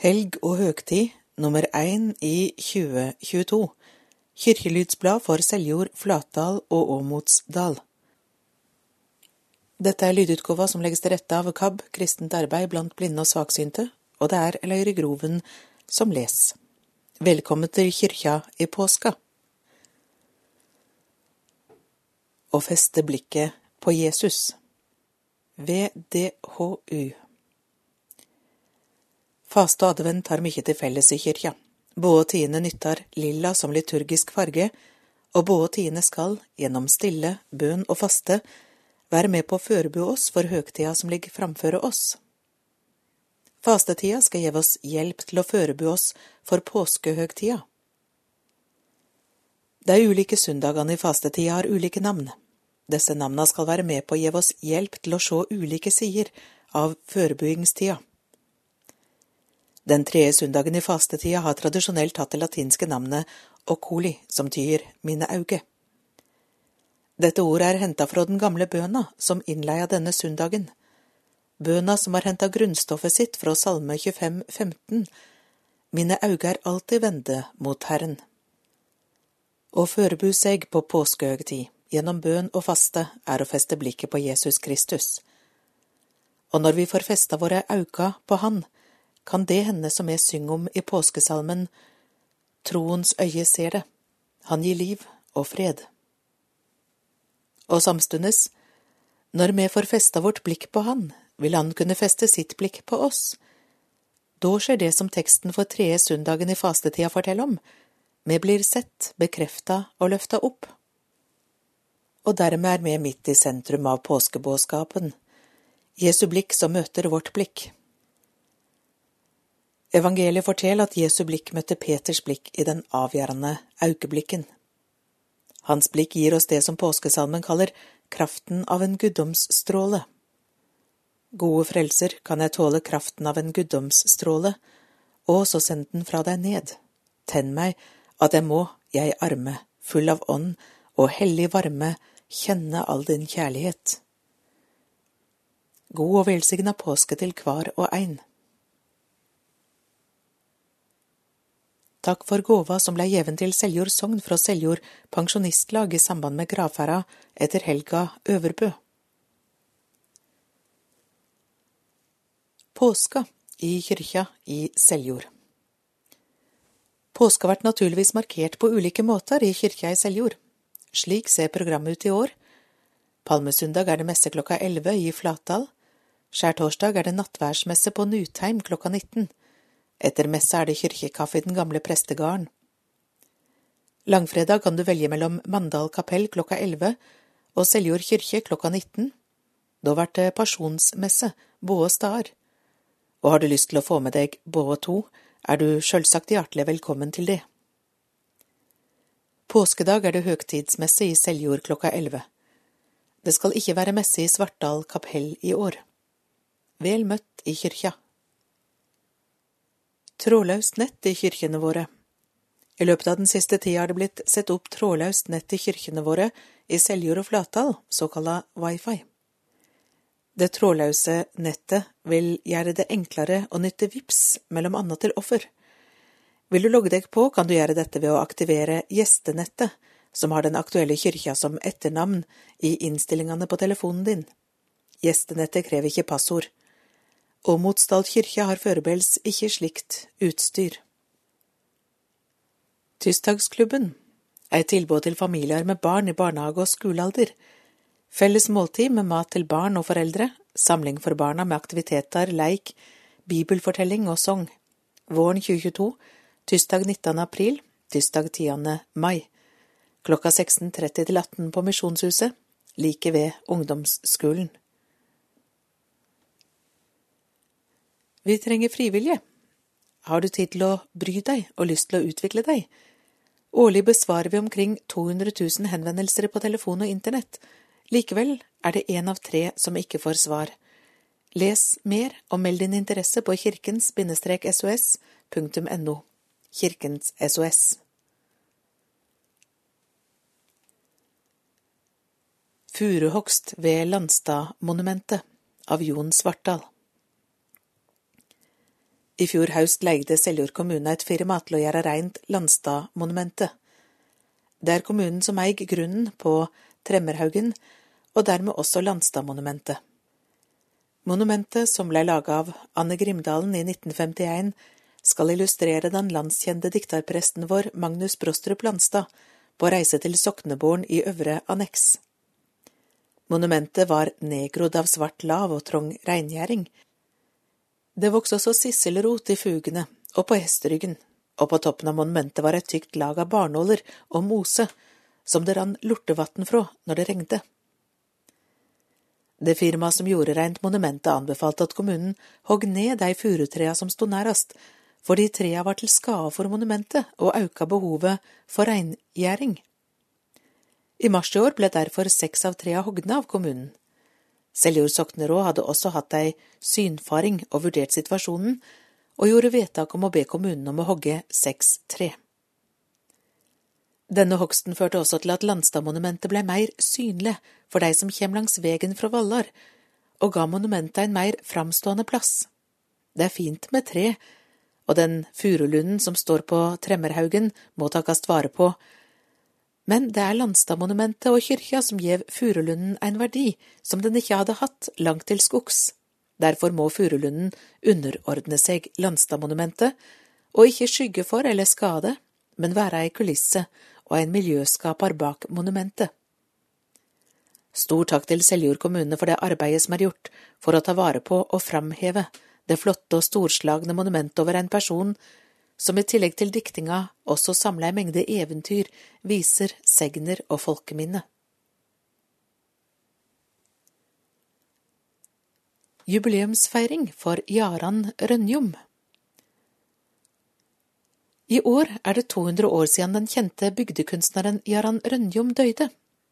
Helg og høgtid nummer én i 2022 Kirkelydsblad for Seljord, Flatdal og Åmotsdal Dette er lydutgåva som legges til rette av KAB, Kristent arbeid blant blinde og svaksynte, og det er Løyre Groven som les. Velkommen til kyrkja i påska. Å feste blikket på Jesus. VDHU Faste og advent har mykje til felles i kyrkja. Både tiende nyttar lilla som liturgisk farge, og både tiende skal, gjennom stille, bøn og faste, være med på å førebu oss for høgtida som ligger framføre oss. Fastetida skal gjeve oss hjelp til å førebu oss for påskehøgtida. De ulike søndagene i fastetida har ulike navn. Disse navna skal være med på å gjeve oss hjelp til å se ulike sider av førebuingstida. Den tredje søndagen i fastetida har tradisjonelt hatt det latinske navnet oculi, som tyr mine auge. Dette ordet er henta fra den gamle bøna som innleia denne søndagen. Bøna som har henta grunnstoffet sitt fra Salme 25, 15, Mine auge er alltid vende mot Herren. Å førebu seg på påskehøgtid gjennom bøn og faste er å feste blikket på Jesus Kristus. Og når vi får festa våre auga på Han, kan det hende som jeg synger om i påskesalmen, troens øye ser det, han gir liv og fred. Og samstundes, når vi får festa vårt blikk på han, vil han kunne feste sitt blikk på oss. Da skjer det som teksten for tredje søndagen i fastetida forteller om, vi blir sett, bekrefta og løfta opp. Og dermed er vi midt i sentrum av påskebåskapen, Jesu blikk som møter vårt blikk. Evangeliet forteller at Jesu blikk møtte Peters blikk i den avgjørende aukeblikken. Hans blikk gir oss det som påskesalmen kaller kraften av en guddomsstråle. Gode frelser, kan jeg tåle kraften av en guddomsstråle, og så send den fra deg ned. Tenn meg, at jeg må, jeg arme, full av ånd og hellig varme, kjenne all din kjærlighet. God og velsigna påske til hver og ein. Takk for gåva som blei gjeven til Seljord sogn fra Seljord pensjonistlag i samband med gravferda etter Helga Øverbø. Påska i kyrkja i Seljord Påska vert naturligvis markert på ulike måter i kyrkja i Seljord. Slik ser programmet ut i år. Palmesundag er det messe klokka elleve i Flatdal. Skjærtorsdag er det nattværsmesse på Nutheim klokka 19. Etter messa er det kirkekaffe i den gamle prestegarden. Langfredag kan du velge mellom Mandal kapell klokka 11 og Seljord kirke klokka 19. Da blir det pasjonsmesse båe star. Og har du lyst til å få med deg Båe to, er du sjølsagt hjertelig velkommen til det. Påskedag er det høgtidsmesse i Seljord klokka 11. Det skal ikke være messe i Svartdal kapell i år. Vel møtt i kyrkja trådløst nett i kirkene våre. I løpet av den siste tida har det blitt satt opp trådløst nett i kirkene våre i Seljord og Flatdal, såkalla wifi. Det trådløse nettet vil gjøre det enklere å nytte VIPS mellom annet til offer. Vil du logge deg på, kan du gjøre dette ved å aktivere Gjestenettet, som har den aktuelle kyrkja som etternavn i innstillingene på telefonen din. Gjestenettet krever ikke passord. Åmotsdal kyrkje har førebels ikke slikt utstyr. Tirsdagsklubben er et tilbud til familier med barn i barnehage og skolealder. Felles måltid med mat til barn og foreldre, samling for barna med aktiviteter, leik, bibelfortelling og sang. Våren 2022, tirsdag 19. april, tirsdag 10. mai. Klokka 16.30 til 18 på Misjonshuset, like ved ungdomsskolen. Vi trenger frivillige. Har du tid til å bry deg og lyst til å utvikle deg? Årlig besvarer vi omkring 200 000 henvendelser på telefon og internett. Likevel er det én av tre som ikke får svar. Les mer og meld din interesse på kirkens-sos.no. Kirkens SOS. Furuhogst ved Landstadmonumentet av Jon Svartdal I fjor høst leide Seljord kommune et firma til å gjøre reint Landstadmonumentet. Det er kommunen som eier grunnen på Tremmerhaugen, og dermed også Landstadmonumentet. Monumentet, som ble laga av Anne Grimdalen i 1951, skal illustrere den landskjente dikterpresten vår Magnus Brostrup Landstad på reise til Sokneborn i Øvre Anneks. Monumentet var negrodd av svart lav og trang reingjerding. Det vokste også sisselrot i fugene og på hesteryggen, og på toppen av monumentet var et tykt lag av barnåler og mose, som det rann lortevann fra når det regnet. Det firmaet som gjorde reint monumentet, anbefalte at kommunen hogg ned de furutrea som sto nærest, fordi trea var til skade for monumentet og auka behovet for reingjerding. I mars i år ble derfor seks av trea hogne av kommunen. Seljord sokneråd hadde også hatt ei synfaring og vurdert situasjonen, og gjorde vedtak om å be kommunen om å hogge seks tre. Denne hogsten førte også til at Landstadmonumentet ble mer synlig for de som kjem langs vegen fra Vallar, og ga monumentet en mer framstående plass. Det er fint med tre, og den furulunden som står på Tremmerhaugen, må takast vare på, men det er Landstadmonumentet og kyrkja som gjev furulunden en verdi som den ikke hadde hatt langt til skogs. Derfor må furulunden underordne seg Landstadmonumentet, og ikke skygge for eller skade, men være ei kulisse og en miljøskaper bak monumentet. Stor takk til Seljord kommune for det arbeidet som er gjort for å ta vare på og framheve det flotte og storslagne monumentet over en person som i tillegg til diktinga også samla ei mengde eventyr, viser, segner og folkeminne. Jubileumsfeiring for Jaran Rønjom I år er det 200 år siden den kjente bygdekunstneren Jaran Rønjom døde.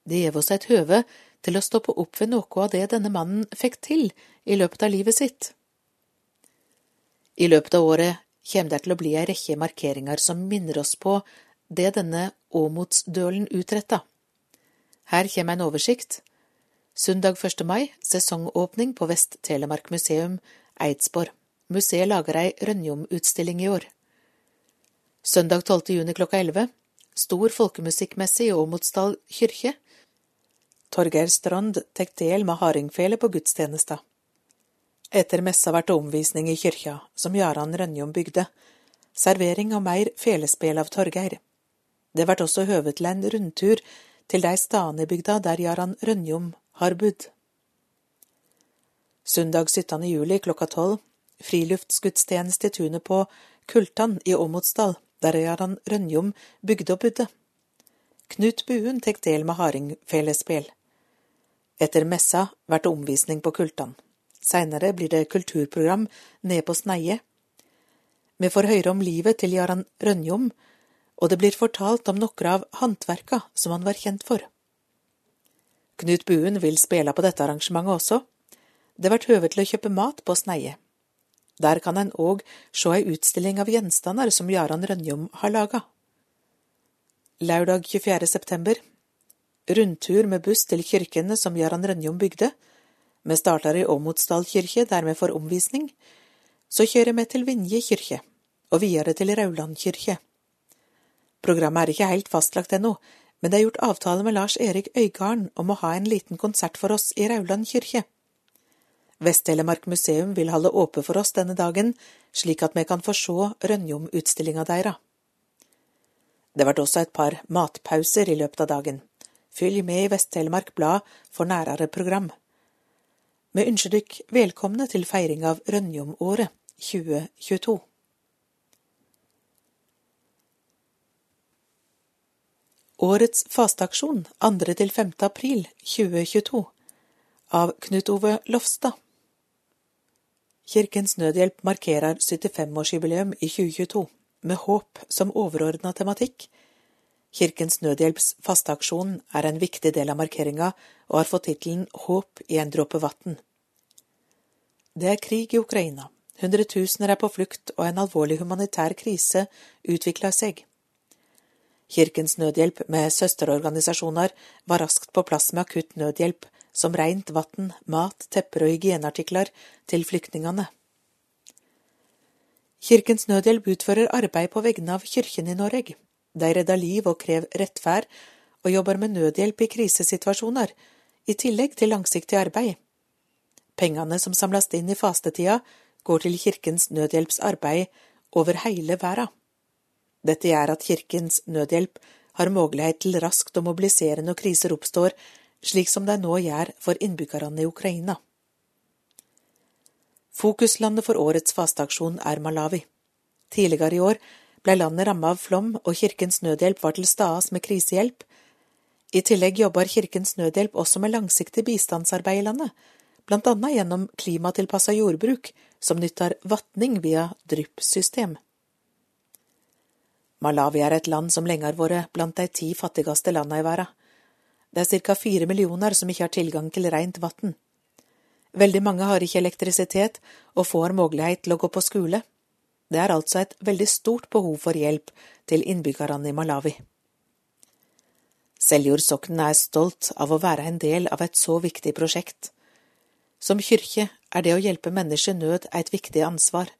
Det gjev oss et høve til å stoppe opp ved noe av det denne mannen fikk til i løpet av livet sitt. I løpet av året kommer det til å bli ei rekke markeringer som minner oss på det denne Åmotsdølen utretta. Her kommer en oversikt. Søndag 1. mai, sesongåpning på Vest-Telemark museum, Eidsborg. Museet lager ei Rønjom-utstilling i år. Søndag 12. juni klokka 11. Stor folkemusikkmesse i Åmotsdal kirke. Torgeir Strand tek del med hardingfele på gudstjenesta. Etter messa ble det omvisning i kyrkja, som Jaran Rønjom bygde, servering og meir felespel av Torgeir. Det ble også høve til en rundtur til dei stadene i bygda der Jaran Rønjom har budd. Søndag 17. juli klokka tolv, friluftsgudstjeneste i tunet på Kultan i Åmotsdal, der Jaran Rønjom bygde og budde. Knut Buen tek del med hardingfelespel. Etter messa vert det omvisning på Kultan. Seinere blir det kulturprogram nede på Sneie. Vi får høre om livet til Jaran Rønjom, og det blir fortalt om noen av håndverka som han var kjent for. Knut Buen vil spille på dette arrangementet også. Det blir høve til å kjøpe mat på Sneie. Der kan en òg se ei utstilling av gjenstander som Jaran Rønjom har laga. Lørdag 24. september Rundtur med buss til kirkene som Jaran Rønjom bygde, vi starter i Åmotsdal kirke, der vi får omvisning. Så kjører vi til Vinje kirke, og videre til Rauland kirke. Programmet er ikke helt fastlagt ennå, men det er gjort avtale med Lars Erik Øygarden om å ha en liten konsert for oss i Rauland kirke. Vest-Telemark museum vil holde åpent for oss denne dagen, slik at vi kan få se Rønjom-utstillinga deira. Det ble også et par matpauser i løpet av dagen. Følg med i Vest-Telemark Blad for nærere program. Vi ønsker dykk velkomne til feiring av Rønjom-året 2022. Årets fasteaksjon 2. til 5. april 2022 av Knut Ove Lofstad. Kirkens Nødhjelp markerer 75-årsjubileum i 2022 med håp som overordna tematikk. Kirkens Nødhjelps fasteaksjon er en viktig del av markeringa og har fått tittelen Håp i en dråpe vann. Det er krig i Ukraina, hundretusener er på flukt og en alvorlig humanitær krise utvikler seg. Kirkens Nødhjelp med søsterorganisasjoner var raskt på plass med akutt nødhjelp som rent vann, mat, tepper og hygieneartikler til flyktningene. Kirkens Nødhjelp utfører arbeid på vegne av Kirken i Norge. De redder liv og krever rettferd, og jobber med nødhjelp i krisesituasjoner, i tillegg til langsiktig arbeid. Pengene som samles inn i fastetida, går til Kirkens nødhjelpsarbeid over hele verden. Dette gjør at Kirkens Nødhjelp har mulighet til raskt å mobilisere når kriser oppstår, slik som de nå gjør for innbyggerne i Ukraina. Fokuslandet for årets fasteaksjon er Malawi. Tidligere i år ble landet rammet av flom, og Kirkens Nødhjelp var til stades med krisehjelp. I tillegg jobber Kirkens Nødhjelp også med langsiktig bistandsarbeid i landet, blant annet gjennom klimatilpassa jordbruk som nytter vatning via dryppsystem. Malawi er et land som lenge har vært blant de ti fattigste landene i verden. Det er ca. fire millioner som ikke har tilgang til rent vann. Veldig mange har ikke elektrisitet og får mulighet til å gå på skole. Det er altså et veldig stort behov for hjelp til innbyggerne i Malawi. Seljord er stolt av å være en del av et så viktig prosjekt. Som kirke er det å hjelpe mennesker nød et viktig ansvar.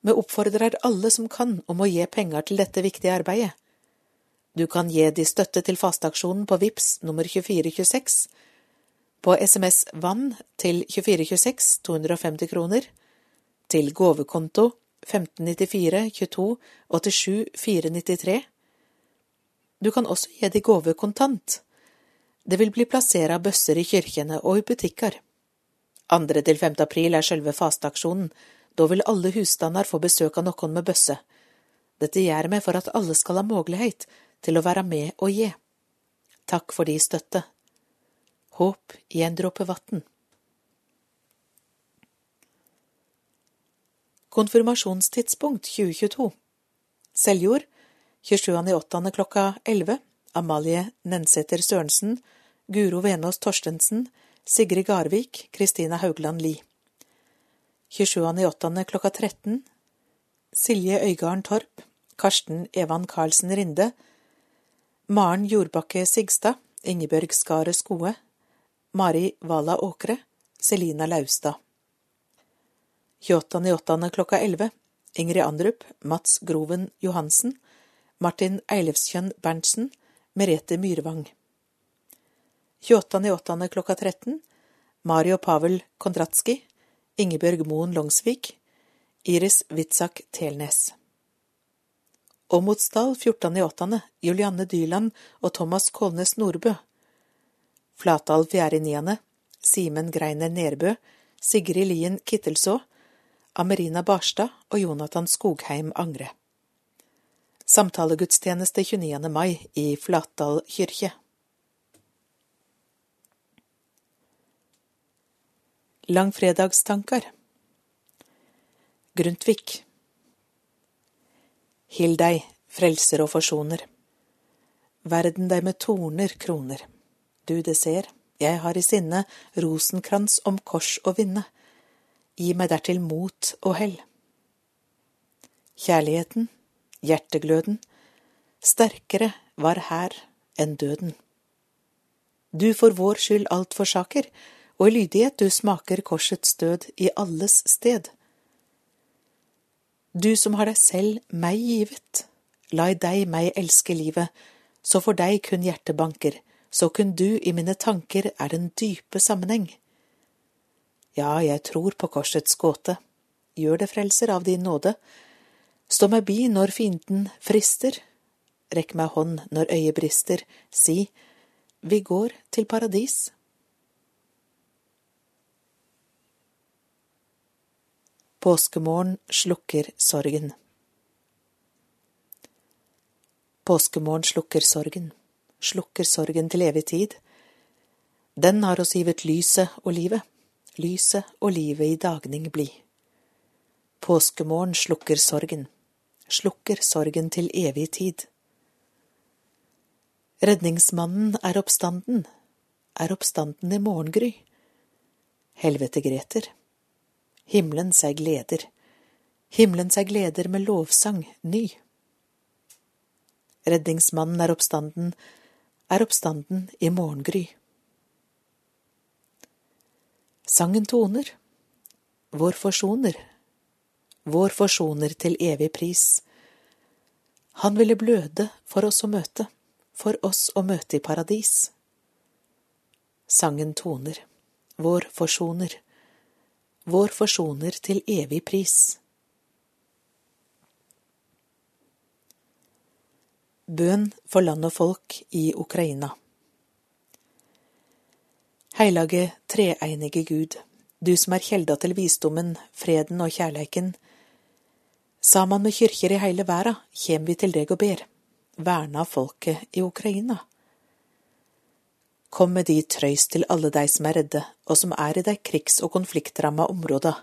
Vi oppfordrer alle som kan om å gi penger til dette viktige arbeidet. Du kan gi de støtte til fasteaksjonen på VIPS nummer 2426 på SMS Vann til 2426 250 kroner, til gåvekonto 1594 22 87 493. Du kan også gi de gave kontant. Det vil bli plassert bøsser i kirkene og i butikker. 2. til 5. april er selve fasteaksjonen. Da vil alle husstander få besøk av noen med bøsse. Dette gjør vi for at alle skal ha mulighet til å være med og gi. Takk for de støtte. Håp i en dråpe vann. Konfirmasjonstidspunkt 2022 Seljord 27.08. klokka 11 Amalie Nensæter Sørensen Guro Venås Torstensen Sigrid Garvik Kristina Haugland Lie 27.08. klokka 13 Silje Øygarden Torp Karsten Evan Karlsen Rinde Maren Jordbakke Sigstad Ingebjørg Skaret Skoe Mari Vala Åkre, Selina Laustad. 28.8. klokka 11. Ingrid Andrup, Mats Groven Johansen, Martin Eilefskjønn Berntsen, Merete Myrvang. 28.8. klokka 13. Mario Pavel Kondratski, Ingebjørg Moen Longsvik, Iris Witzak Telnes. Åmotsdal 14.8. Julianne Dyland og Thomas Kålnes Nordbø. Flatdal Fjæreniane, Simen Greiner Nerbø, Sigrid Lien Kittelså, Amerina Barstad og Jonathan Skogheim Angre. Samtalegudstjeneste 29. mai i Flatdal kirke. Langfredagstanker Grundtvig Hill deg, frelser og forsoner. Verden deg med torner kroner du det ser, jeg har i sinne rosenkrans om kors å vinne, gi meg dertil mot og hell. Kjærligheten, hjertegløden, sterkere var her enn døden. Du for vår skyld alt forsaker, og i lydighet du smaker korsets død i alles sted. Du som har deg selv meg givet, la i deg meg elske livet, så for deg kun hjertet banker, så kun du i mine tanker er den dype sammenheng. Ja, jeg tror på korsets gåte, gjør det frelser av din nåde, stå meg bi når fienden frister, rekk meg hånd når øyet brister, si, vi går til paradis. Påskemorgen slukker sorgen. Påskemorgen slukker sorgen slukker sorgen til evig tid. Den har oss givet lyset og livet, lyset og livet i dagning bli. Påskemorgen slukker sorgen, slukker sorgen til evig tid. Redningsmannen er oppstanden, er oppstanden i morgengry. Helvete greter. Himmelen seg gleder, himmelen seg gleder med lovsang ny. Redningsmannen er oppstanden, er oppstanden i morgengry. Sangen toner, vår forsoner, vår forsoner til evig pris. Han ville bløde for oss å møte, for oss å møte i paradis. Sangen toner, vår forsoner, vår forsoner til evig pris. Bønn for land og folk i Ukraina. Heilage treeinige Gud, du som er kjelda til visdommen, freden og kjærleiken. Saman med kyrkjer i heile verda kjem vi til deg og ber, verna folket i Ukraina. Kom med di trøyst til alle dei som er redde, og som er i dei krigs- og konfliktramma områda.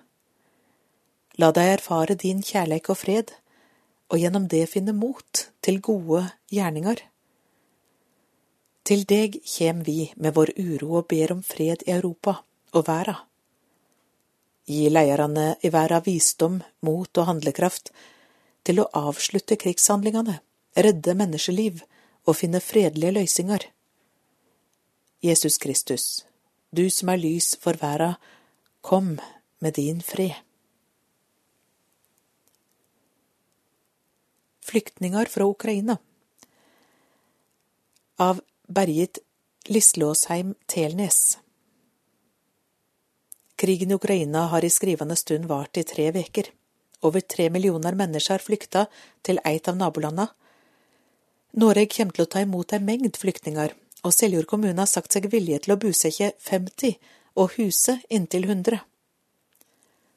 La dei erfare din kjærleik og fred, og gjennom det finne mot til gode gjerningar. Til deg kjem vi med vår uro og ber om fred i Europa og verda. Gi leierne i verda visdom, mot og handlekraft til å avslutte krigshandlingene, redde menneskeliv og finne fredelige løsninger. Jesus Kristus, du som er lys for verda, kom med din fred. Flyktninger fra Ukraina Av Bergit Lislåsheim Telnes. Krigen i Ukraina har i skrivende stund vart i tre veker. Over tre millioner mennesker har flykta til eit av nabolandene. Noreg kommer til å ta imot ei mengd flyktninger, og Seljord kommune har sagt seg vilje til å bosette 50 og huse inntil 100.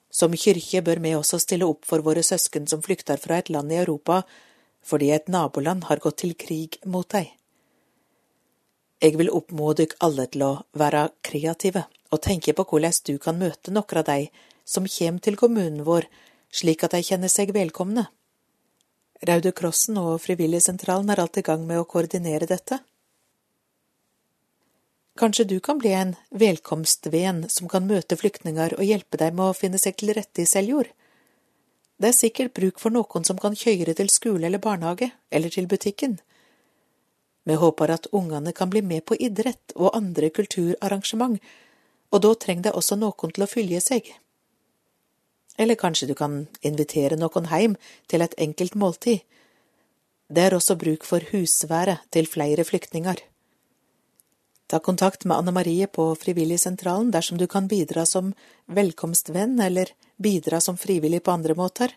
Som kyrkje bør vi også stille opp for våre søsken som flykter fra et land i Europa fordi et naboland har gått til krig mot dei. Jeg vil oppmode dykk alle til å være kreative og tenke på hvordan du kan møte noen av de som kommer til kommunen vår, slik at de kjenner seg velkomne. Raude Krossen og Frivilligsentralen er alt i gang med å koordinere dette. Kanskje du kan bli en velkomstven som kan møte flyktninger og hjelpe dem med å finne seg til rette i Seljord. Det er sikkert bruk for noen som kan kjøre til skole eller barnehage, eller til butikken. Vi håper at ungene kan bli med på idrett og andre kulturarrangement, og da trenger de også noen til å følge seg. Eller kanskje du kan invitere noen hjem til et enkelt måltid. Det er også bruk for husvære til flere flyktninger. Ta kontakt med Anne Marie på Frivilligsentralen dersom du kan bidra som velkomstvenn eller bidra som frivillig på andre måter.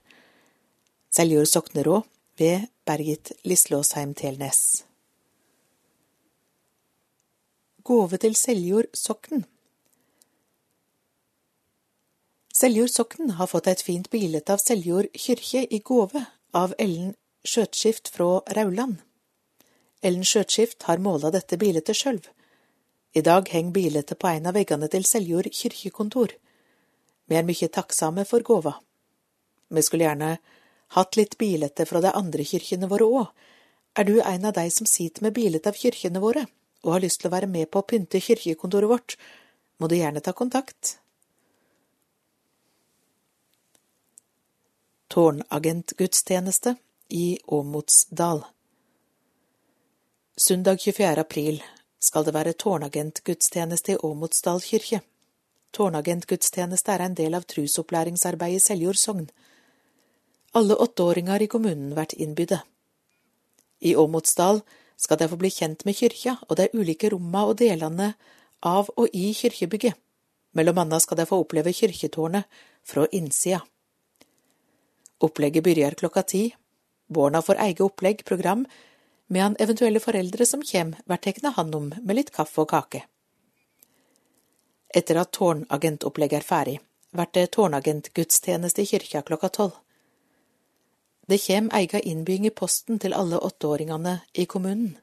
Seljord Soknerå ved Bergit Lislåsheim Telnes. Gåve til Seljord sokn Seljord sokn har fått et fint bilde av Seljord kyrkje i gåve av Ellen Skjøtskift fra Rauland. Ellen Skjøtskift har måla dette bildet sjølv. I dag henger bildet på en av veggene til Seljord kirkekontor. Vi er mye takksame for gåva. Vi skulle gjerne hatt litt bilete fra de andre kyrkjene våre òg. Er du en av de som sitter med bildet av kyrkjene våre? Og har lyst til å være med på å pynte kirkekontoret vårt, må du gjerne ta kontakt. Tårnagentgudstjeneste i Åmotsdal Søndag 24. april skal det være tårnagentgudstjeneste i Åmotsdal kirke. Tårnagentgudstjeneste er en del av trusopplæringsarbeidet i Seljord sogn. Alle åtteåringer i kommunen vært innbydde. I Åmotsdal skal de få bli kjent med kyrkja og de ulike romma og delene av og i kyrkjebygget. Mellom anna skal de få oppleve kyrkjetårnet fra innsida. Opplegget begynner klokka ti. Barna får eget opplegg, program, medan eventuelle foreldre som kjem, blir tatt hand om med litt kaffe og kake. Etter at tårnagentopplegget er ferdig, blir det tårnagentgudstjeneste i kyrkja klokka tolv. Det kjem eiga innbygging i posten til alle åtteåringane i kommunen.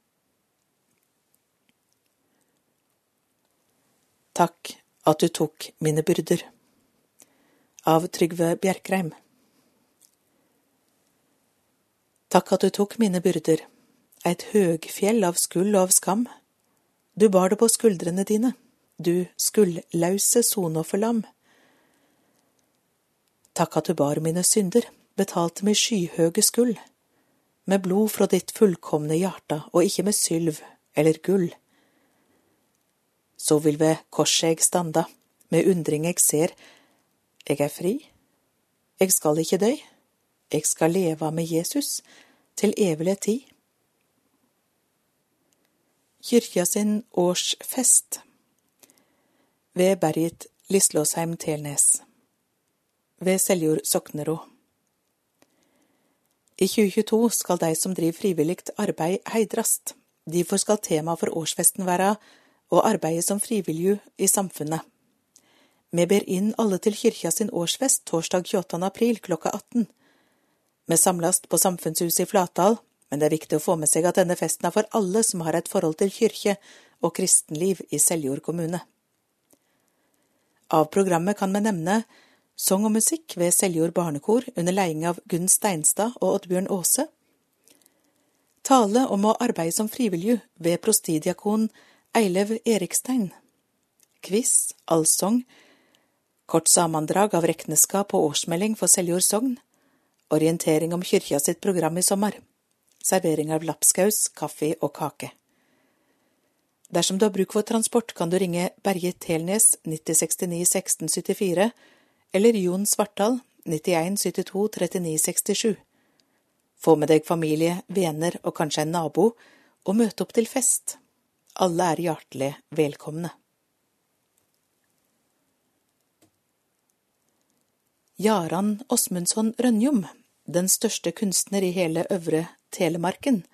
Takk at du tok mine byrder. Av Trygve Bjerkreim. Takk at du tok mine byrder, eit høgfjell av skuld og av skam. Du bar det på skuldrene dine, du skuldlause sonofferlam. Takk at du bar mine synder betalte med skyhøge skull, med blod fra ditt fullkomne hjerte og ikke med sylv eller gull. Så vil ved korset eg standa, med undring eg ser, eg er fri, Eg skal ikke døy, eg skal leva med Jesus til evig tid. Kyrkja sin årsfest ved Bergit Lislåsheim Telnes ved Seljord Soknero I 2022 skal de som driver frivilligt arbeid heidrast. Derfor skal tema for årsfesten være å arbeide som frivillig i samfunnet. Vi ber inn alle til kyrkja sin årsfest torsdag 28. april klokka 18. Vi samles på Samfunnshuset i Flatdal, men det er viktig å få med seg at denne festen er for alle som har et forhold til kyrkje og kristenliv i Seljord kommune. Av programmet kan vi nevne sang og musikk ved Seljord barnekor under leding av Gunn Steinstad og Oddbjørn Aase, tale om å arbeide som frivillig ved prostidiakon Eilev Erikstein, quiz, allsang, kort sammendrag av rekneskap og årsmelding for Seljord sogn, orientering om kyrkja sitt program i sommer, servering av lapskaus, kaffe og kake. Dersom du har bruk for transport, kan du ringe Berge Telnes 9069 1674 eller Jon Svartdal 91 72 39 67. Få med deg familie, venner og kanskje en nabo, og møte opp til fest. Alle er hjertelig velkomne. Jaran Åsmundsson Rønjom, den største kunstner i hele Øvre Telemarken,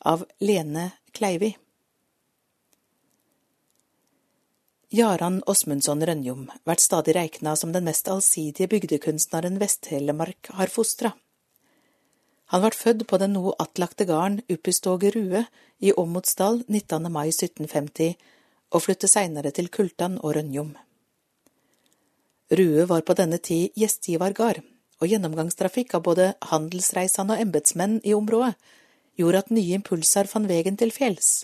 av Lene Kleivi. Jaran Åsmundsson Rønjom vært stadig regna som den mest allsidige bygdekunstneren Vest-Telemark har fostra. Han vart født på den noe attlagte gården Uppiståge Rue i Åmotsdal 19. mai 1750 og flyttet seinere til Kultan og Rønjom. Rue var på denne tid gjestgivergard, og gjennomgangstrafikk av både handelsreisende og embetsmenn i området gjorde at nye impulser fant vegen til fjells.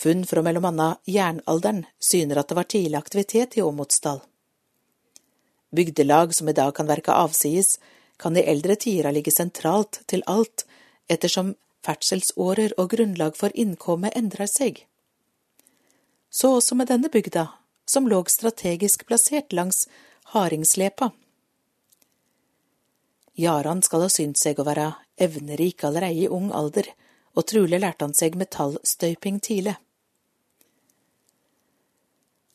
Funn fra mellom anna jernalderen syner at det var tidlig aktivitet i Åmotsdal. Bygdelag som i dag kan verke avsides, kan i eldre tider ligge sentralt til alt, ettersom ferdselsårer og grunnlag for innkommet endrer seg. Så også med denne bygda, som lå strategisk plassert langs Haringslepa. Jaran skal ha synt seg å være evnerik allereie i ung alder, og trulig lærte han seg metallstøyping tidlig.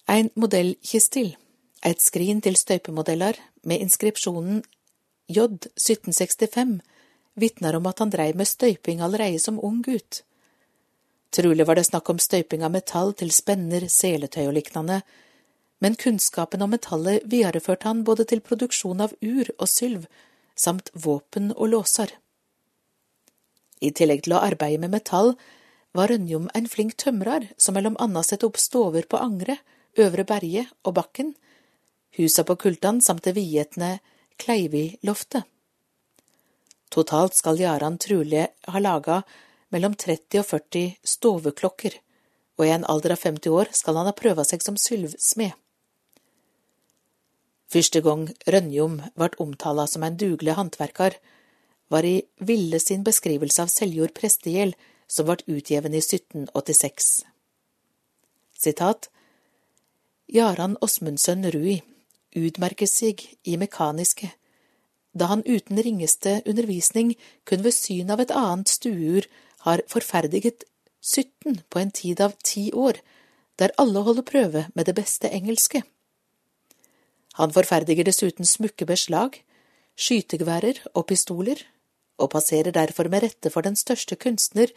Ein modellkistil, eit skrin til støypemodeller med inskripsjonen J 1765, vitner om at han dreiv med støyping allereie som ung gutt. Trolig var det snakk om støyping av metall til spenner, seletøy og liknande, men kunnskapen om metallet videreførte han både til produksjon av ur og sylv, samt våpen og låser. I tillegg til å arbeide med metall, var Rønjom en flink tømrer som mellom anna satte opp stover på Angre Øvre Berge og Bakken, husa på Kultan samt det vidgjetne Kleivi-loftet. Totalt skal Jaran trulig ha laga mellom 30 og 40 stoveklokker, og i en alder av 50 år skal han ha prøva seg som sylvsmed. Første gang Rønjom vart omtala som en dugelig håndverkar, var i Ville sin beskrivelse av Seljord prestegjeld som vart utgjeven i 1786. Sitat Jaran Åsmundsen Rui utmerket seg i mekaniske, da han uten ringeste undervisning kun ved syn av et annet stueur har forferdiget 17 på en tid av ti år, der alle holder prøve med det beste engelske. Han forferdiger dessuten smukke beslag, skytegeværer og pistoler, og passerer derfor med rette for den største kunstner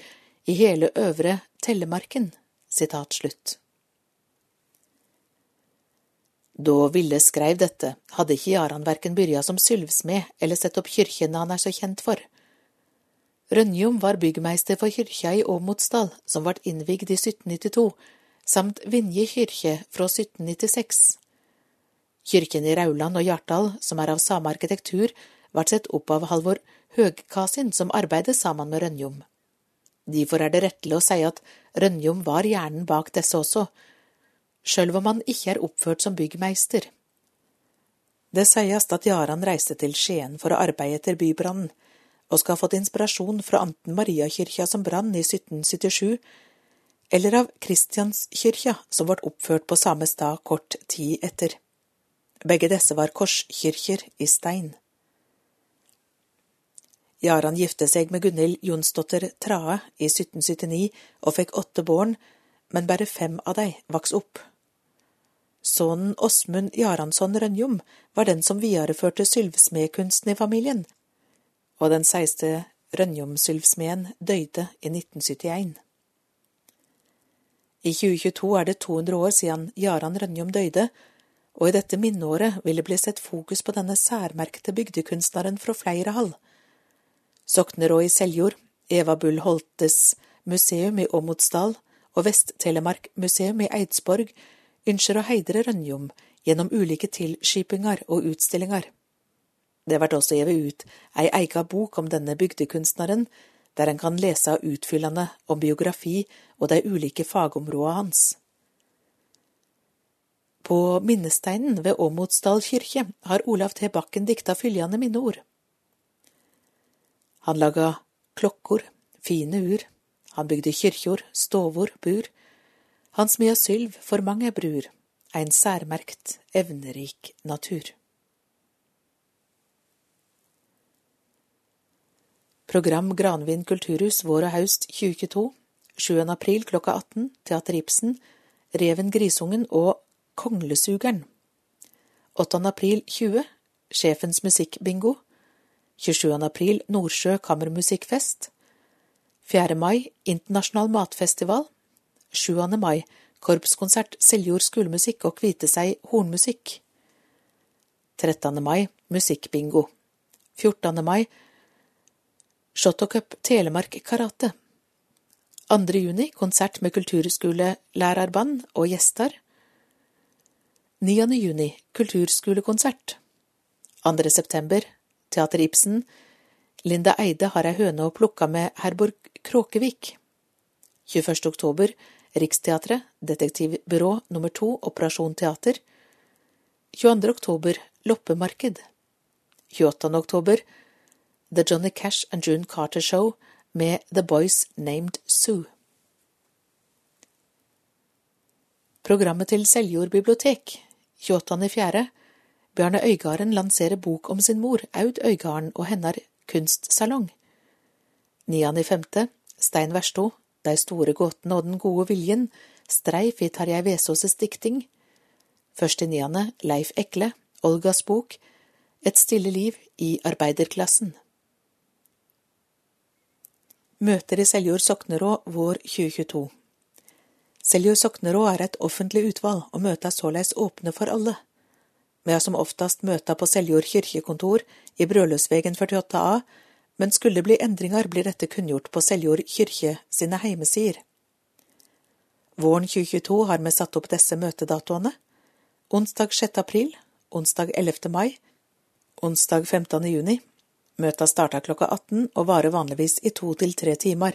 i hele Øvre Tellemarken. Sitat slutt. Da Ville skreiv dette, hadde ikke Jaran verken byrja som sylvsmed eller sett opp kyrkjene han er så kjent for. Rønjom var byggmeister for kyrkja i Åmotsdal, som ble innvigd i 1792, samt Vinje kyrkje fra 1796. Kyrkjen i Rauland og Hjartdal, som er av samme arkitektur, ble sett opp av Halvor Høgkasin, som arbeidet sammen med Rønjom. Derfor er det rettelig å si at Rønjom var hjernen bak disse også, sjøl om han ikke er oppført som byggmeister. Det sies at Jaran reiste til Skien for å arbeide etter bybrannen, og skal ha fått inspirasjon fra anten Mariakirka som brann i 1777, eller av Kristianskirka som ble oppført på samme stad kort tid etter. Begge disse var korskirker i stein. Jaran gifte seg med Gunhild Jonsdotter Trae i 1779 og fikk åtte barn, men bare fem av dem vokste opp. Sønnen Åsmund Jaransson Rønjom var den som videreførte sylvsmedkunsten i familien, og den seiste Rønjom-sylvsmeden døde i 1971. I 2022 er det 200 år siden Jaran Rønjom døde, og i dette minneåret vil det bli sett fokus på denne særmerkte bygdekunstneren fra flere Soknerå i Seljord, Eva Bull Holtes museum i Åmotsdal og Vest-Telemark museum i Eidsborg ønsker å heidre Rønjom gjennom ulike tilskipingar og utstillinger. Det vert også gjeve ut ei eiga bok om denne bygdekunstneren, der en kan lese utfyllende om biografi og de ulike fagområda hans. På minnesteinen ved Åmotsdal kirke har Olav T. Bakken dikta følgende minneord. Han laga klokkor, fine ur, han bygde kyrkjor, stovor, bur, han Mia sylv for mange bruer, ein særmerkt, evnerik natur. Program Granvin kulturhus vår og haust 2022, 7. april klokka 18, Teater Ibsen, Reven Grisungen og Konglesugeren. 8. april 20, Sjefens musikkbingo. 27. april Nordsjø kammermusikkfest. 4. mai Internasjonal matfestival. 7. mai korpskonsert Seljord skolemusikk og Kviteseid hornmusikk. 13. mai musikkbingo. 14. mai Shottocup Telemark karate. 2. juni konsert med kulturskolelærerband og gjester. 9. juni kulturskolekonsert. 2. september Teater Ibsen. Linda Eide har ei høne å plukke med Herborg Kråkevik. 21. oktober Riksteatret, Detektivbyrå nummer to, Operasjon Teater. 22. oktober Loppemarked. 28. oktober The Johnny Cash and June Carter Show med The Boys Named Sue. Programmet til Seljord bibliotek 28.4. Bjarne Øygarden lanserer bok om sin mor, Aud Øygarden, og hennar kunstsalong. 9.5. Stein Versto, De store gåtene og den gode viljen, streif i Tarjei Vesaas' dikting. 1.9. Leif Ekle, Olgas bok, Et stille liv i arbeiderklassen. Møter i Seljord Soknerå vår 2022 Seljord Soknerå er et offentlig utvalg, og møta er såleis åpne for alle. Vi har som oftest møta på Seljord kirkekontor i Brødløsvegen 48a, men skulle det bli endringer, blir dette kunngjort på Seljord kirke sine heimesider. Våren 2022 har vi satt opp disse møtedatoene. Onsdag 6. april, onsdag 11. mai, onsdag 15. juni. Møta starter klokka 18 og varer vanligvis i to til tre timer.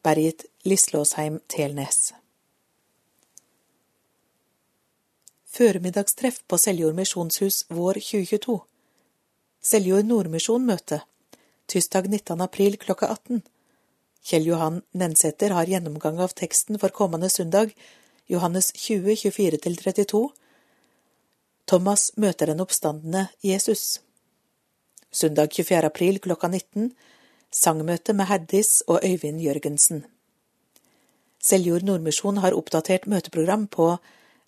Bergit Lislåsheim Telnes. Føremiddagstreff på Seljord misjonshus vår 2022. Seljord Nordmisjon møte. Tirsdag 19. april klokka 18. Kjell Johan Nensæter har gjennomgang av teksten for kommende søndag, Johannes 20, 24–32. Thomas møter den oppstandende Jesus. Søndag 24. april klokka 19. Sangmøte med Herdis og Øyvind Jørgensen. Seljord Nordmisjon har oppdatert møteprogram på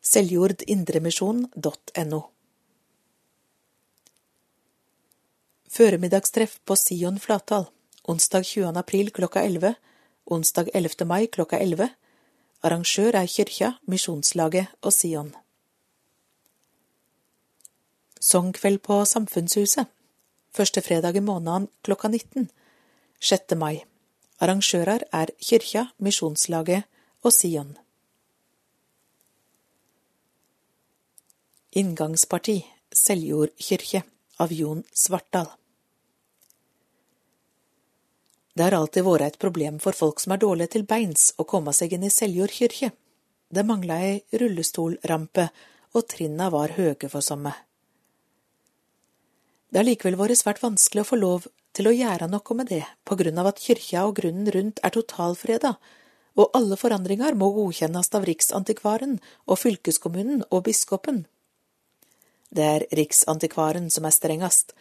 seljordindremisjon.no. Føremiddagstreff på Sion Flatdal, onsdag 20. april klokka 11, onsdag 11. mai klokka 11. Arrangør er Kyrkja, Misjonslaget og Sion. Sangkveld på Samfunnshuset, første fredag i måneden klokka 19, 6. mai. Arrangører er Kyrkja, Misjonslaget og Sion. Inngangsparti Seljord kirke av Jon Svartdal Det har alltid vært et problem for folk som er dårlige til beins å komme seg inn i Seljord kirke. Det mangla ei rullestolrampe, og trinna var høye for somme. Det har likevel vært svært vanskelig å få lov til å gjøre noe med det, på grunn av at kyrkja og grunnen rundt er totalfreda, og alle forandringer må godkjennes av Riksantikvaren og fylkeskommunen og biskopen. Det er Riksantikvaren som er strengest,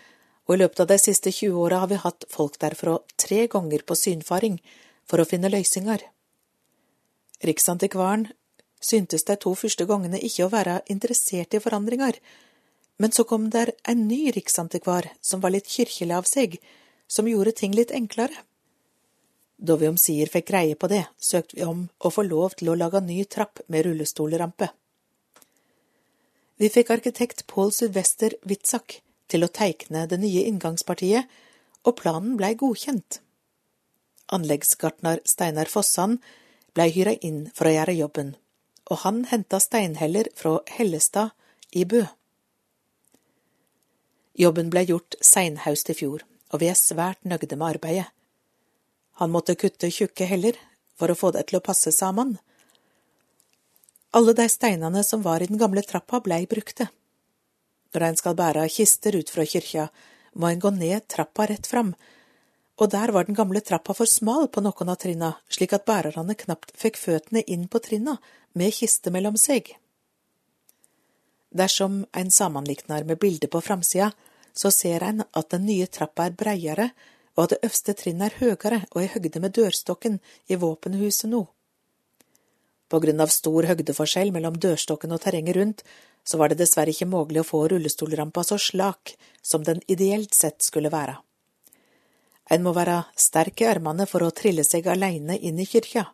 og i løpet av de siste 20 åra har vi hatt folk derfra tre ganger på synfaring for å finne løsninger. Riksantikvaren syntes de to første gangene ikke å være interessert i forandringer, men så kom der en ny riksantikvar som var litt kirkelig av seg, som gjorde ting litt enklere. Da vi omsider fikk greie på det, søkte vi om å få lov til å lage ny trapp med rullestolrampe. Vi fikk arkitekt Pål Sylvester Witzak til å teikne det nye inngangspartiet, og planen blei godkjent. Anleggsgartner Steinar Fossan blei hyra inn for å gjøre jobben, og han henta steinheller fra Hellestad i Bø. Jobben blei gjort seinhaust i fjor, og vi er svært nøgde med arbeidet. Han måtte kutte tjukke heller for å få det til å passe sammen. Alle de steinene som var i den gamle trappa, blei brukte. Når ein skal bære kister ut fra kyrkja, må ein gå ned trappa rett fram, og der var den gamle trappa for smal på noen av trinna, slik at bærerne knapt fikk føttene inn på trinna med kiste mellom seg. Dersom en sammenlikner med bildet på framsida, så ser en at den nye trappa er breiere, og at det øverste trinnet er høyere og i høgde med dørstokken i våpenhuset nå. På grunn av stor høgdeforskjell mellom dørstokken og terrenget rundt, så var det dessverre ikke mulig å få rullestolrampa så slak som den ideelt sett skulle være. En må være sterk i armene for å trille seg aleine inn i kyrkja.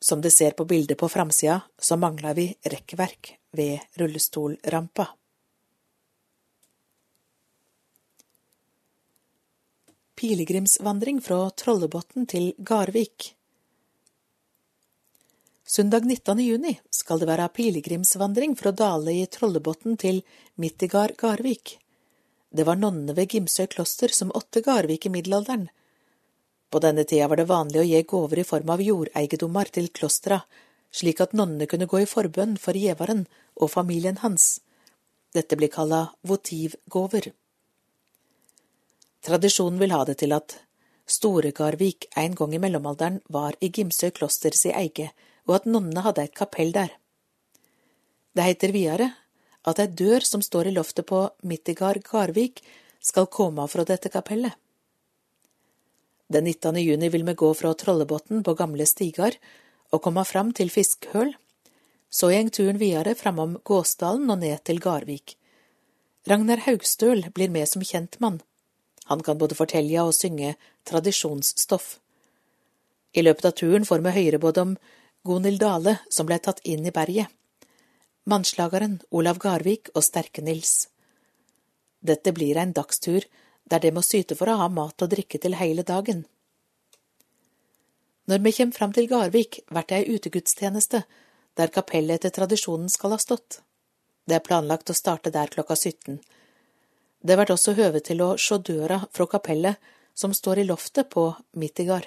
Som du ser på bildet på framsida, så mangler vi rekkverk ved rullestolrampa. Pilegrimsvandring fra Trollebotn til Garvik Søndag 19. juni skal det være pilegrimsvandring fra Dale i Trollebotn til Mittigard Garvik. Det var nonnene ved Gimsøy kloster som åtte Garvik i middelalderen. På denne tida var det vanlig å gi gaver i form av jordeiendommer til klostra, slik at nonnene kunne gå i forbønn for gjeveren og familien hans. Dette blir kalla votivgåver. Tradisjonen vil ha det til at Store-Garvik en gang i mellomalderen var i Gimsøy kloster si eie, og at nonnene hadde et kapell der. Det heter videre at ei dør som står i loftet på Mittigard Garvik, skal komme fra dette kapellet. Den 19. juni vil vi gå fra Trollebotn på gamle stigar og komme fram til Fiskhøl. Så gjeng turen videre framom Gåsdalen og ned til Garvik. Ragnar Haugstøl blir med som kjentmann. Han kan både fortelle og synge tradisjonsstoff. I løpet av turen får vi høre både om Gonhild Dale, som ble tatt inn i berget, mannslageren Olav Garvik og Sterke-Nils. Dette blir en dagstur der de må syte for å ha mat og drikke til hele dagen. Når vi kommer fram til Garvik, blir det ei utegudstjeneste, der kapellet etter tradisjonen skal ha stått. Det er planlagt å starte der klokka 17. Det blir også høve til å se døra fra kapellet som står i loftet på Mittigard.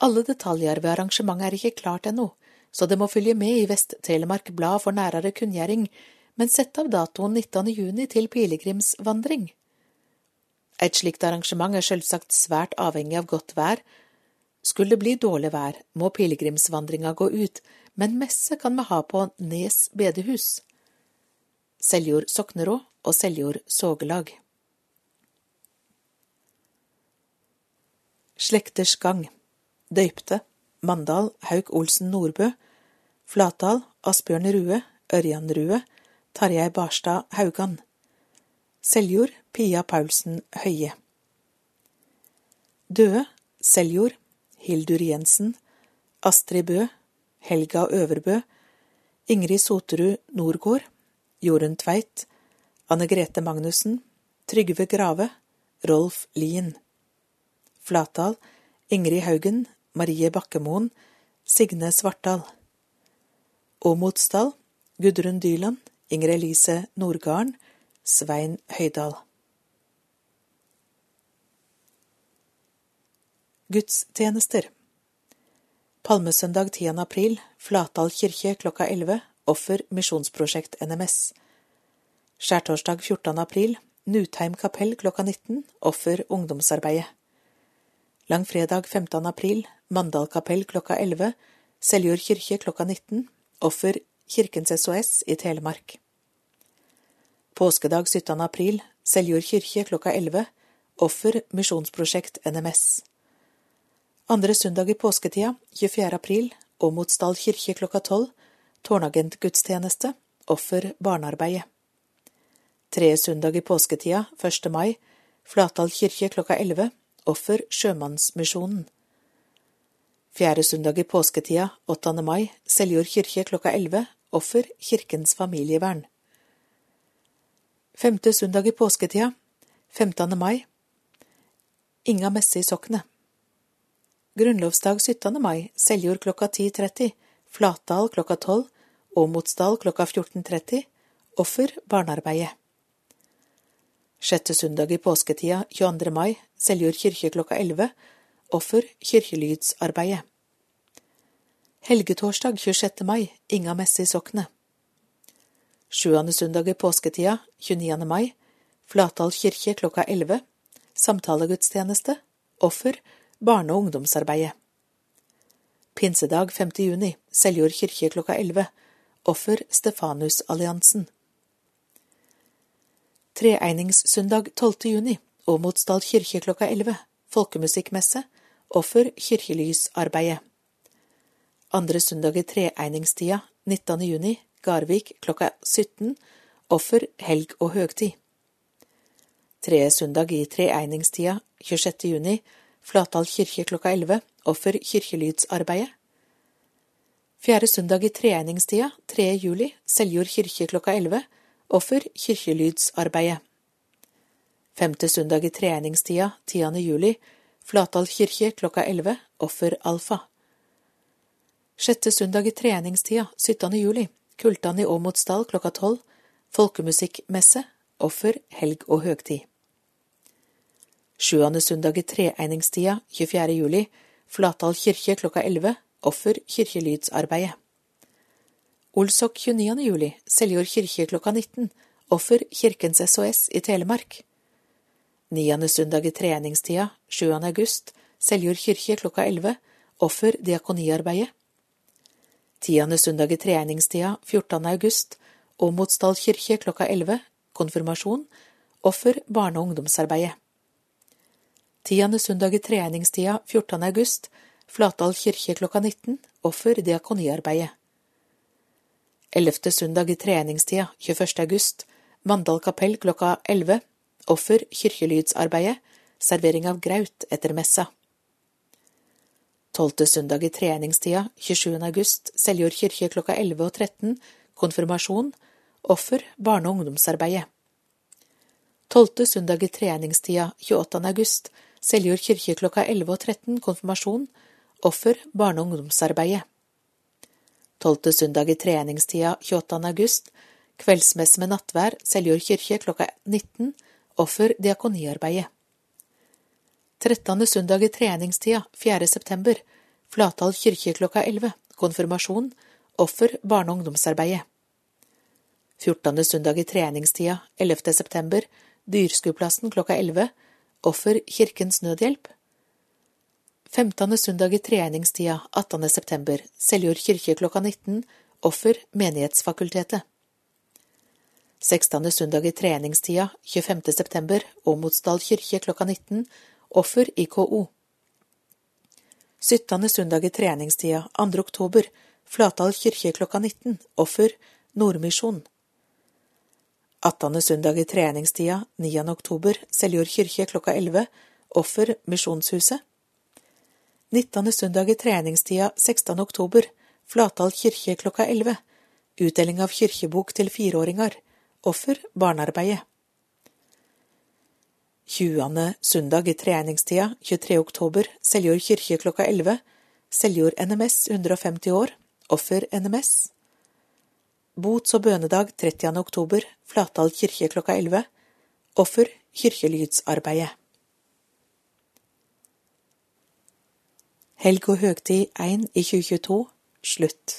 Alle detaljer ved arrangementet er ikke klart ennå, så det må følge med i Vest-Telemark Blad for nærere kunngjøring, men sett av datoen 19. juni til pilegrimsvandring. Et slikt arrangement er selvsagt svært avhengig av godt vær. Skulle det bli dårlig vær, må pilegrimsvandringa gå ut, men messe kan vi ha på Nes bedehus. Seljord Soknerå og Seljord sågelag. Slekters gang Døypte, Mandal Hauk Olsen Nordbø, Flatdal Asbjørn Rue, Ørjan Rue, Tarjei Barstad Haugan. Seljord Pia Paulsen Høie. Døde Seljord Hildur Jensen, Astrid Bø, Helga Øverbø, Ingrid Soterud Norgård, Jorunn Tveit, Anne Grete Magnussen, Trygve Grave, Rolf Lien. Flatdal Ingrid Haugen, Marie Bakkemoen, Signe Svartdal. Åmotsdal, Gudrun Dyland, Inger Elise Nordgarden, Svein Høydal. Gudstjenester Palmesøndag 10. april, Flatdal kirke klokka 11, Offer misjonsprosjekt NMS. Skjærtorsdag 14. april, Nutheim kapell klokka 19, Offer ungdomsarbeidet. Langfredag 15. april, Mandal kapell klokka 11, Seljord kirke klokka 19, offer Kirkens SOS i Telemark. Påskedag 17. april, Seljord kirke klokka 11, offer Misjonsprosjekt NMS. Andre søndag i påsketida, 24. april, Åmotsdal kirke klokka 12, tårnagentgudstjeneste, offer barnearbeidet. Tredje søndag i påsketida, 1. mai, Flatdal kirke klokka 11, offer Sjømannsmisjonen. Fjerde søndag i påsketida, 8. mai, Seljord kirke klokka 11, offer Kirkens familievern. Femte søndag i påsketida, 15. mai, Inga messe i Soknet. Grunnlovsdag 17. mai, Seljord klokka 10.30, Flatdal klokka 12, Åmotsdal klokka 14.30, offer barnearbeidet. Sjette søndag i påsketida, 22. mai, Seljord kirke klokka 11, offer kirkelydsarbeidet. Helgetorsdag 26. mai, Inga messe i Soknet. Sjuende søndag i påsketida, 29. mai, Flatdal kirke klokka 11, samtalegudstjeneste, offer barne- og ungdomsarbeidet. Pinsedag 5. juni, Seljord kirke klokka 11, offer Stefanusalliansen. Treegningssøndag 12. juni, Åmotsdal kirke klokka 11, folkemusikkmesse, offer kirkelysarbeidet. Andre søndag i treeningstida, 19. juni, Garvik klokka 17, offer helg og høgtid. Tredje søndag i treeningstida, 26. juni, Flatdal kirke klokka 11, offer kirkelydsarbeidet. Fjerde søndag i treeningstida, 3. juli, Seljord kirke klokka 11, offer kirkelydsarbeidet. Femte søndag i treningstida, 10. juli, Flatdal kirke klokka 11, offer alfa. Sjette søndag i treningstida, 17. juli, Kultan i Åmotsdal klokka 12, folkemusikkmesse, offer helg og høgtid. Sjuende søndag i treegningstida, 24. juli, Flatdal kirke klokka 11, offer kirkelydsarbeidet. Olsok 29. juli, Seljord kirke klokka 19, offer Kirkens SOS i Telemark. 9. søndag i treningstida, 7. august, Seljord kirke klokka 11, offer diakoniarbeidet. Tiende søndag i treningstida, 14. august, Åmotsdal kirke klokka 11, konfirmasjon, offer barne- og ungdomsarbeidet. Tiende søndag i treningstida, 14. august, Flatdal kirke klokka 19, offer diakoniarbeidet. Ellevte søndag i treningstida, 21. august, Mandal kapell klokka 11, offer kirkelydsarbeidet, servering av graut etter messa. Tolvte søndag i treningstida, 27. august, Seljord kirke klokka 11 og 13, konfirmasjon, offer barne- og ungdomsarbeidet. Tolvte søndag i treningstida, 28. august, Seljord kirke klokka 11 og 13, konfirmasjon, offer barne- og ungdomsarbeidet. Tolvte søndag i treningstida, 28. august, kveldsmesse med nattvær, Seljord kirke klokka 19, offer diakoniarbeidet. Trettende søndag i treningstida, 4. september, Flatdal kirke klokka 11, konfirmasjon, offer barne- og ungdomsarbeidet. Fjortende søndag i treningstida, 11. september, Dyrskueplassen klokka 11, offer Kirkens Nødhjelp. Femtende søndag i treningstida, 18. september, Seljord kirke klokka 19, offer Menighetsfakultetet. Sekstende søndag i treningstida, 25. september, Åmotsdal kirke klokka 19, offer IKO. Syttende søndag i treningstida, 2. oktober, Flatdal kirke klokka 19, offer Nordmisjon. Attende søndag i treningstida, 9. oktober, Seljord kirke klokka 11, offer Misjonshuset. 19. søndag i treningstida, 16. oktober, Flatdal kirke klokka 11, utdeling av kirkebok til fireåringer, offer barnearbeidet. 20. søndag i treningstida, 23. oktober, Seljord kirke klokka 11, Seljord NMS 150 år, offer NMS. Bots- og bønedag 30. oktober, Flatdal kirke klokka 11, offer kirkelydsarbeidet. Helg og høgtid 1 i 2022 slutt.